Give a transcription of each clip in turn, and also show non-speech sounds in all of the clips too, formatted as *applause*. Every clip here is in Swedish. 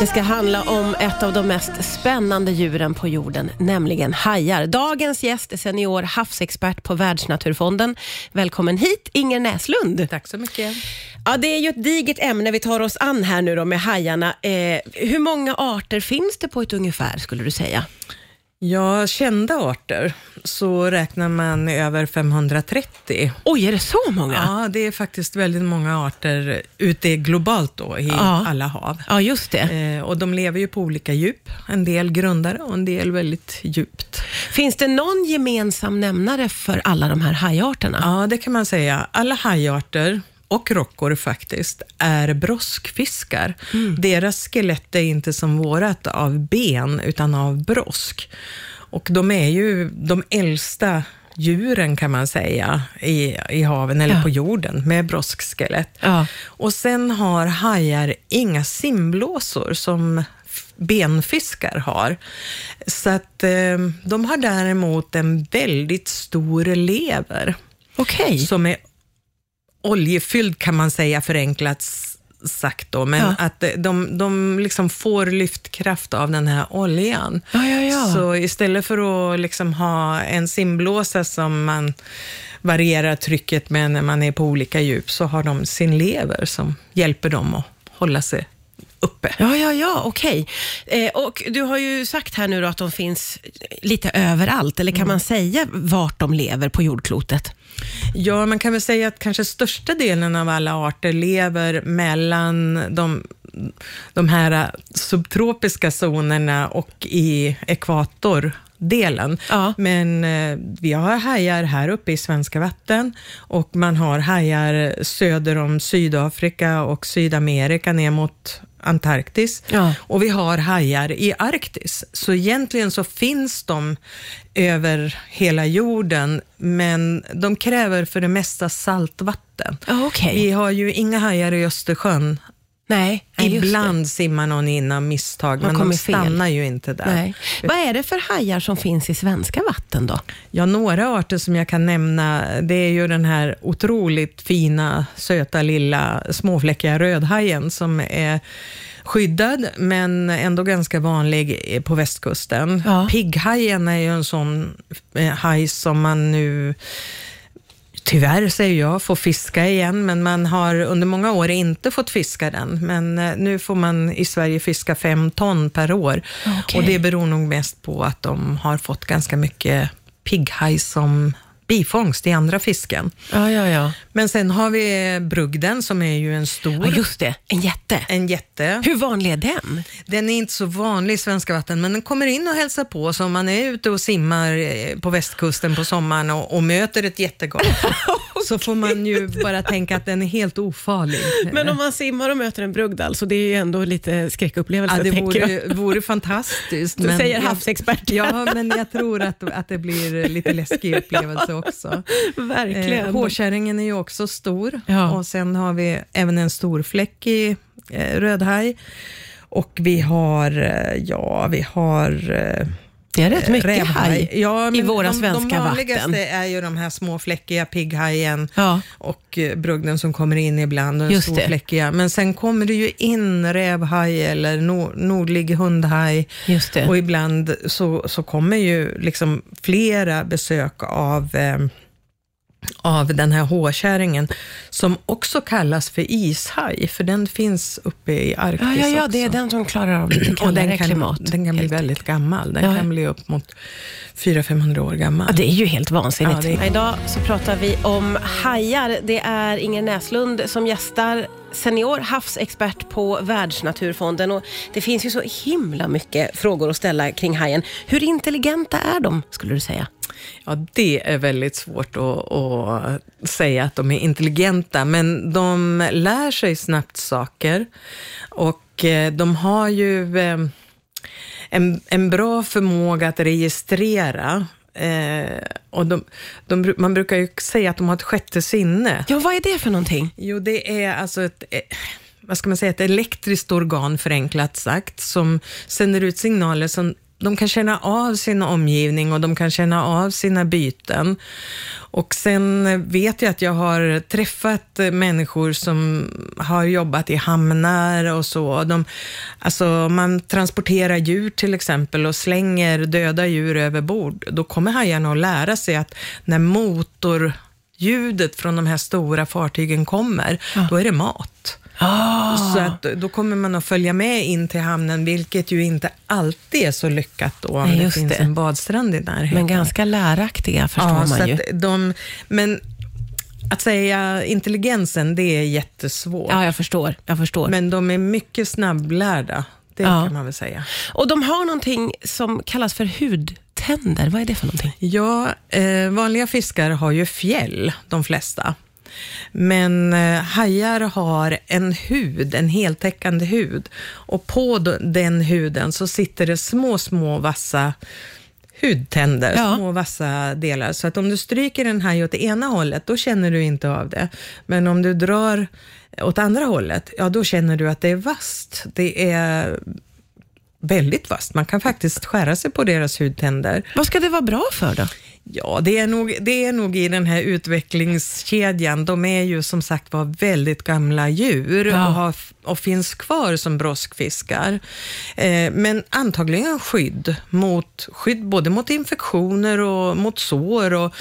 Det ska handla om ett av de mest spännande djuren på jorden, nämligen hajar. Dagens gäst är senior havsexpert på Världsnaturfonden. Välkommen hit, Inger Näslund. Tack så mycket. Ja, det är ju ett digert ämne vi tar oss an här nu då med hajarna. Eh, hur många arter finns det på ett ungefär, skulle du säga? Ja, kända arter så räknar man över 530. Oj, är det så många? Ja, det är faktiskt väldigt många arter ute globalt då, i Ja. alla hav. Ja, just det. Eh, och de lever ju på olika djup. En del grundare och en del väldigt djupt. Finns det någon gemensam nämnare för alla de här hajarterna? Ja, det kan man säga. Alla hajarter och rockor faktiskt, är broskfiskar. Deras skelett är inte som vårat av ben, utan av brosk. Och de är ju de äldsta djuren kan man säga i, i haven, eller Ja. på jorden, med broskskelett. Ja. Och sen har hajar inga simblåsor som benfiskar har. Så att eh, de har däremot en väldigt stor lever Okej. som är oljefylld kan man säga förenklat sagt då, men Ja. att de, de liksom får lyftkraft av den här oljan. Ja, ja, ja. Så istället för att liksom ha en simblåsa som man varierar trycket med när man är på olika djup, så har de sin lever som hjälper dem att hålla sig uppe. Ja, ja, ja, okej. Eh, och du har ju sagt här nu då att de finns lite överallt, eller kan man säga vart de lever på jordklotet? Ja, man kan väl säga att kanske största delen av alla arter lever mellan de, de här subtropiska zonerna och i ekvatordelen. Ja. Men eh, vi har hajar här uppe i svenska vatten och man har hajar söder om Sydafrika och Sydamerika ner mot Antarktis. Ja. Och vi har hajar i Arktis. Så egentligen så finns de över hela jorden, men de kräver för det mesta saltvatten. Okej. Vi har ju inga hajar i Östersjön. Nej. Ibland simmar någon in av misstag, Man men de fel. stannar ju inte där. Nej. Vad är det för hajar som finns i svenska vatten då? Ja, några arter som jag kan nämna, det är ju den här otroligt fina, söta, lilla, småfläckiga rödhajen som är skyddad, men ändå ganska vanlig på västkusten. Ja. Pigghajen är ju en sån eh, haj som man nu Tyvärr, säger jag, får fiska igen, men man har under många år inte fått fiska den. Men eh, nu får man i Sverige fiska fem ton per år. Okej. Och det beror nog mest på att de har fått ganska mycket pigghaj som bifångst i andra fisken. Ja, ja, ja. Men sen har vi brugden som är ju en Ja, stor, just det. En jätte. en jätte. Hur vanlig är den? Den är inte så vanlig i svenska vatten, men den kommer in och hälsar på. Så om man är ute och simmar eh, på västkusten på sommaren och, och möter ett jättegap, *laughs* så får man ju bara tänka att den är helt ofarlig. Men om man simmar och möter en brugd alltså, det är ju ändå lite skräckupplevelse, Ja, det tänker jag. vore, vore fantastiskt. Du säger havsexpert. Ja, men jag tror att, att det blir lite läskig upplevelse också. Verkligen. Eh, hårkärringen är ju också stor Ja. och sen har vi även en storfläckig eh, rödhaj. Och vi har, eh, ja, vi har eh, det är rätt mycket rävhaj. haj. Ja, i våra de, svenska De vanligaste vatten. är ju de här små fläckiga pigghajen Ja. och eh, brugden som kommer in ibland och Just det. storfläckiga. Men sen kommer det ju in rävhaj eller nor- nordlig hundhaj. Och ibland så, så kommer ju liksom flera besök av, eh, av den här hårkärringen, som också kallas för ishaj, för den finns uppe i Arktis Ja, ja, ja, också. det är den som klarar av lite *clears throat* och kallare den kan, klimat. den kan bli väldigt gammal. Den Ja. kan bli upp mot 400-500 år gammal. Ja, det är ju helt vansinnigt. Ja, är- Idag så pratar vi om hajar. Det är Inger Näslund som gästar senior havsexpert på Världsnaturfonden. Och det finns ju så himla mycket frågor att ställa kring hajen. Hur intelligenta är de, skulle du säga? Ja, det är väldigt svårt att, att säga att de är intelligenta, men de lär sig snabbt saker och eh, de har ju eh, en, en bra förmåga att registrera. Eh, och de, de, man brukar ju säga att de har ett sjätte sinne. Ja, vad är det för någonting? Jo, det är alltså ett, eh, vad ska man säga, ett elektriskt organ förenklat sagt, som sänder ut signaler som de kan känna av sin omgivning och de kan känna av sina byten. Och sen vet jag att jag har träffat människor som har jobbat i hamnar och så. De, alltså man transporterar djur till exempel och slänger döda djur över bord. Då kommer hajarna att lära sig att när motorljudet från de här stora fartygen kommer, ja. då är det mat. Ah. Så att då kommer man att följa med in till hamnen, vilket ju inte alltid är så lyckat då om Nej, det finns det. en badstrand i närheten. Men ganska läraktiga förstår ja, man ju. De, men att säga intelligensen, det är jättesvårt. Ja, jag förstår. Jag förstår. Men de är mycket snabblärda. Det ja. kan man väl säga. Och de har någonting som kallas för hudtänder. Vad är det för någonting? Ja, eh, vanliga fiskar har ju fjäll, de flesta. Men eh, hajar har en hud, en heltäckande hud. Och på den huden så sitter det små, små vassa hudtänder, ja. små vassa delar. Så att om du stryker en haj åt det ena hållet, då känner du inte av det. Men om du drar åt andra hållet, ja då känner du att det är vasst. Det är väldigt vasst. Man kan faktiskt skära sig på deras hudtänder. Vad ska det vara bra för då? Ja, det är, nog, det är nog i den här utvecklingskedjan. De är ju som sagt var väldigt gamla djur ja. och, har, och finns kvar som broskfiskar. Eh, men antagligen skydd, mot, skydd både mot infektioner och mot sår och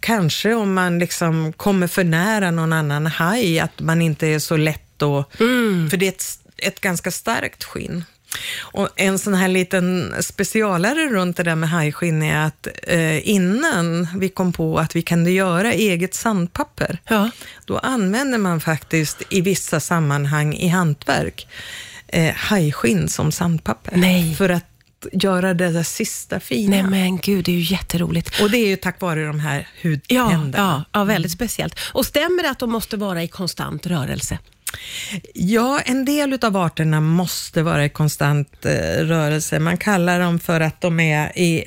kanske om man liksom kommer för nära någon annan haj, att man inte är så lätt att... Mm. För det är ett, ett ganska starkt skinn. Och en sån här liten specialare runt det där med hajskinn är att eh, innan vi kom på att vi kunde göra eget sandpapper, ja. då använder man faktiskt i vissa sammanhang i hantverk eh, hajskinn som sandpapper. Nej. För att göra det där sista fina. Nej men gud, det är ju jätteroligt. Och det är ju tack vare de här hudtänderna. Ja, ja, ja, väldigt mm. speciellt. Och stämmer det att de måste vara i konstant rörelse? Ja, en del av arterna måste vara i konstant eh, rörelse. Man kallar dem för att de är i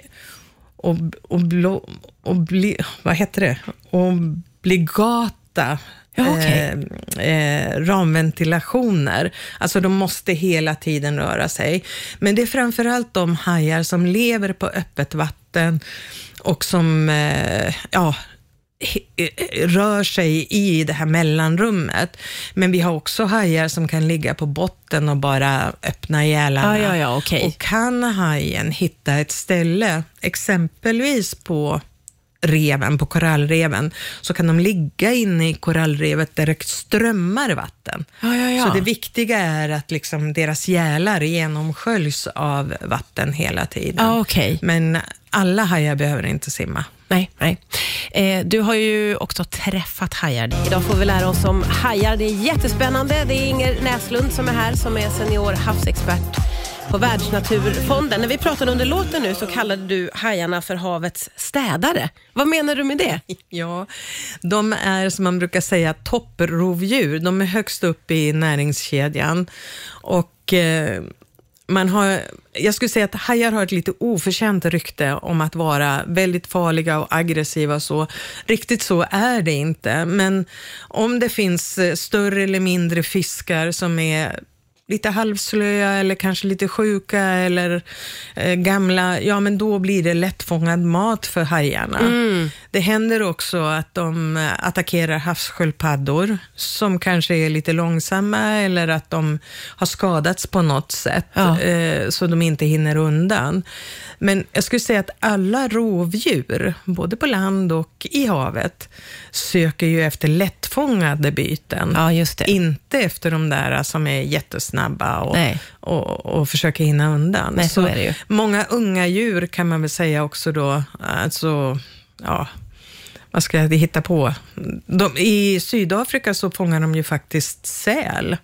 ob, oblo, obli, vad heter det? obligata ja, okay. eh, eh, ramventilationer. Alltså de måste hela tiden röra sig. Men det är framförallt de hajar som lever på öppet vatten och som eh, ja, rör sig i det här mellanrummet. Men vi har också hajar som kan ligga på botten och bara öppna gälarna. Ah, ja, ja, okay. Och kan hajen hitta ett ställe, exempelvis på reven, på korallreven, så kan de ligga inne i korallrevet där det strömmar vatten. Ja, ja, ja. Så det viktiga är att liksom deras gälar genomsköljs av vatten hela tiden. Ah, okay. Men alla hajar behöver inte simma. Nej, nej. Eh, du har ju också träffat hajar. Idag får vi lära oss om hajar. Det är jättespännande. Det är Inger Näslund som är här, som är senior havsexpert på Världsnaturfonden. När vi pratade under låten nu så kallade du hajarna för havets städare. Vad menar du med det? *laughs* Ja, de är som man brukar säga topprovdjur. De är högst upp i näringskedjan. Och eh, man har, jag skulle säga att hajar har ett lite oförtjänt rykte om att vara väldigt farliga och aggressiva. Så. Riktigt så är det inte, men om det finns eh, större eller mindre fiskar som är lite halvslöa eller kanske lite sjuka eller eh, gamla, ja men då blir det lättfångad mat för hajarna. Mm. Det händer också att de attackerar havssköldpaddor som kanske är lite långsamma eller att de har skadats på något sätt ja. eh, så de inte hinner undan. Men jag skulle säga att alla rovdjur, både på land och i havet, söker ju efter lättfångade byten. Ja, just det. Inte efter de där som är jättesnabba och, och, och försöker hinna undan. Nej, så, så. Många unga djur kan man väl säga också då, alltså, ja, vad ska jag hitta på? De, I Sydafrika så fångar de ju faktiskt säl.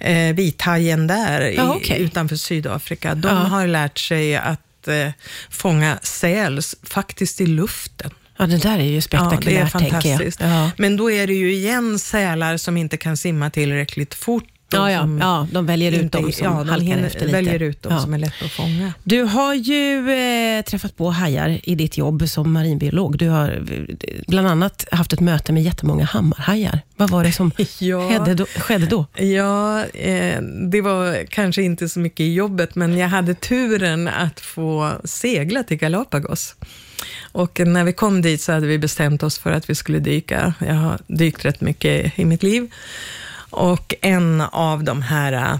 Eh, vithajen där ja, okay. i, utanför Sydafrika, de ja. har lärt sig att eh, fånga säl faktiskt i luften. Ja, det där är ju spektakulärt, ja, det är fantastiskt. Ja. Men då är det ju igen sälar som inte kan simma tillräckligt fort Ja, ja, ja, de väljer ut inte- dem som ja, de halkar efter lite. väljer ut dem Ja. som är lätta att fånga. Du har ju eh, träffat på hajar i ditt jobb som marinbiolog. Du har eh, bland annat haft ett möte med jättemånga hammarhajar. Vad var det som *laughs* Ja. skedde, då, skedde då? Ja, eh, det var kanske inte så mycket i jobbet, men jag hade turen att få segla till Galapagos. Och när vi kom dit så hade vi bestämt oss för att vi skulle dyka. Jag har dykt rätt mycket i mitt liv. Och en av de här eh,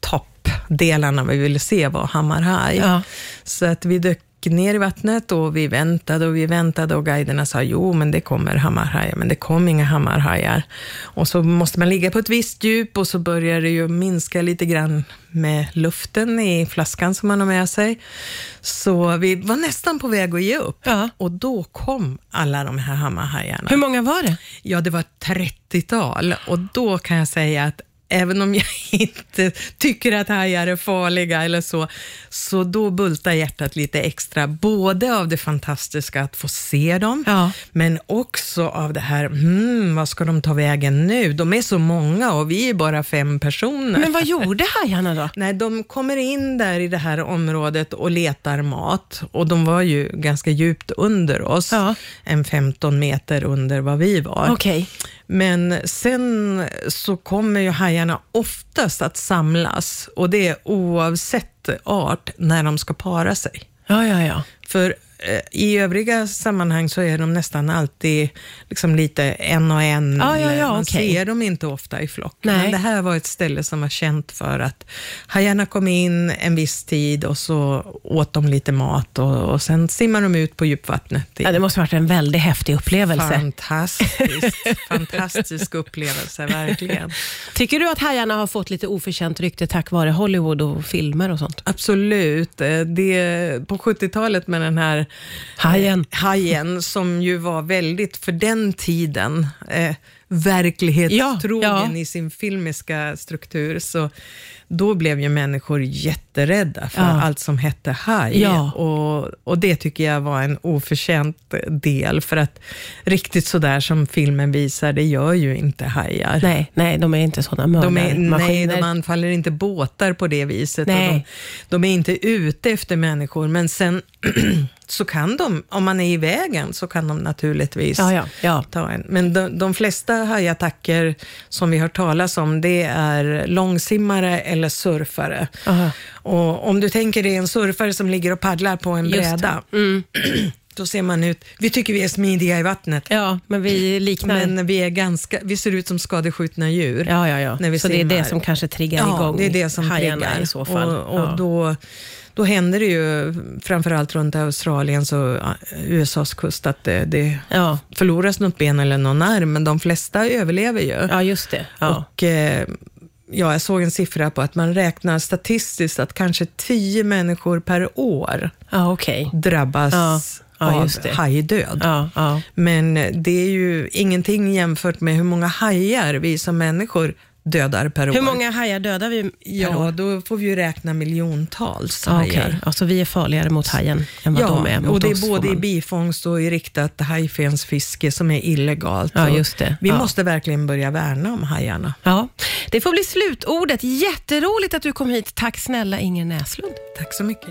toppdelarna vi ville se var hammarhaj. Ja. Så att vi dök ner i vattnet och vi väntade och vi väntade och guiderna sa jo, men det kommer hammarhajar, men det kom inga hammarhajar. Och så måste man ligga på ett visst djup och så börjar det ju minska lite grann med luften i flaskan som man har med sig. Så vi var nästan på väg att ge upp. Ja. Och då kom alla de här hammarhajarna. Hur många var det? Ja, det var ett 30-tal och då kan jag säga att även om jag *laughs* inte tycker att hajar är farliga eller så, så då bultar hjärtat lite extra, både av det fantastiska att få se dem, Ja. men också av det här, hmm, vad ska de ta vägen nu? De är så många och vi är bara fem personer. Men vad gjorde hajarna då? *laughs* Nej, de kommer in där i det här området och letar mat och de var ju ganska djupt under oss, Ja. en 15 meter under vad vi var. Okej. Men sen så kommer ju hajarna oftast att samlas och det är oavsett art när de ska para sig. Ja, ja, ja. För i övriga sammanhang så är de nästan alltid liksom lite en och en. Ja, ja, ja, Man okej. ser dem inte ofta i flock. Nej. Men det här var ett ställe som var känt för att hajarna kom in en viss tid och så åt de lite mat och, och sen simmar de ut på djupvattnet. ja. Det måste ha varit en väldigt häftig upplevelse. Fantastiskt. *laughs* Fantastisk upplevelse, verkligen. Tycker du att hajarna har fått lite oförtjänt rykte tack vare Hollywood och filmer och sånt? Absolut. Eh, Det, på 70-talet med den här Hajen. hajen, som ju var väldigt, för den tiden, eh, verklighetstrogen Ja, ja. i sin filmiska struktur, så då blev ju människor jätterädda för Ja. allt som hette haj. Och, och det tycker jag var en oförtjänt del, för att riktigt sådär som filmen visar, det gör ju inte hajar. Nej, nej, de är inte sådana är, nej, mördarmaskiner. de anfaller inte båtar på det viset. De, de är inte ute efter människor, men sen *clears throat* så kan de, om man är i vägen, så kan de naturligtvis Ja, ja, ja. ta en. Men de, de flesta hajattacker som vi har talas om, det är långsimmare eller surfare. Aha. Och om du tänker dig en surfare som ligger och paddlar på en Just bräda, Mm. *clears throat* då ser man ut, vi tycker vi är smidiga i vattnet, Ja, men vi liknar... men vi, är ganska, vi ser ut som skadeskjutna djur. ja, ja, ja. när vi Så det är det simmar. som kanske triggar Ja, igång det är det som triggar. i så fall. Och, och ja. då, då händer det ju, framförallt runt Australien och USAs kust, att det, det ja. förloras något ben eller någon arm, men de flesta överlever ju. ja, just det. Ja. Och, eh, ja, jag såg en siffra på att man räknar statistiskt att kanske 10 människor per år Ja, okej. drabbas Ja, ja, just av det. hajdöd. Ja, ja. Men det är ju ingenting jämfört med hur många hajar vi som människor dödar per år. Hur många hajar dödar vi Ja, år? då får vi ju räkna miljontals Ja, hajar. okej. Alltså vi är farligare mot hajen än vad de är mot och det är både i man- bifångst och i riktat hajfensfiske som är illegalt. Ja, just det. Vi Ja. måste verkligen börja värna om hajarna. Ja, det får bli slutordet. Jätteroligt att du kom hit. Tack snälla Inger Näslund. Tack så mycket.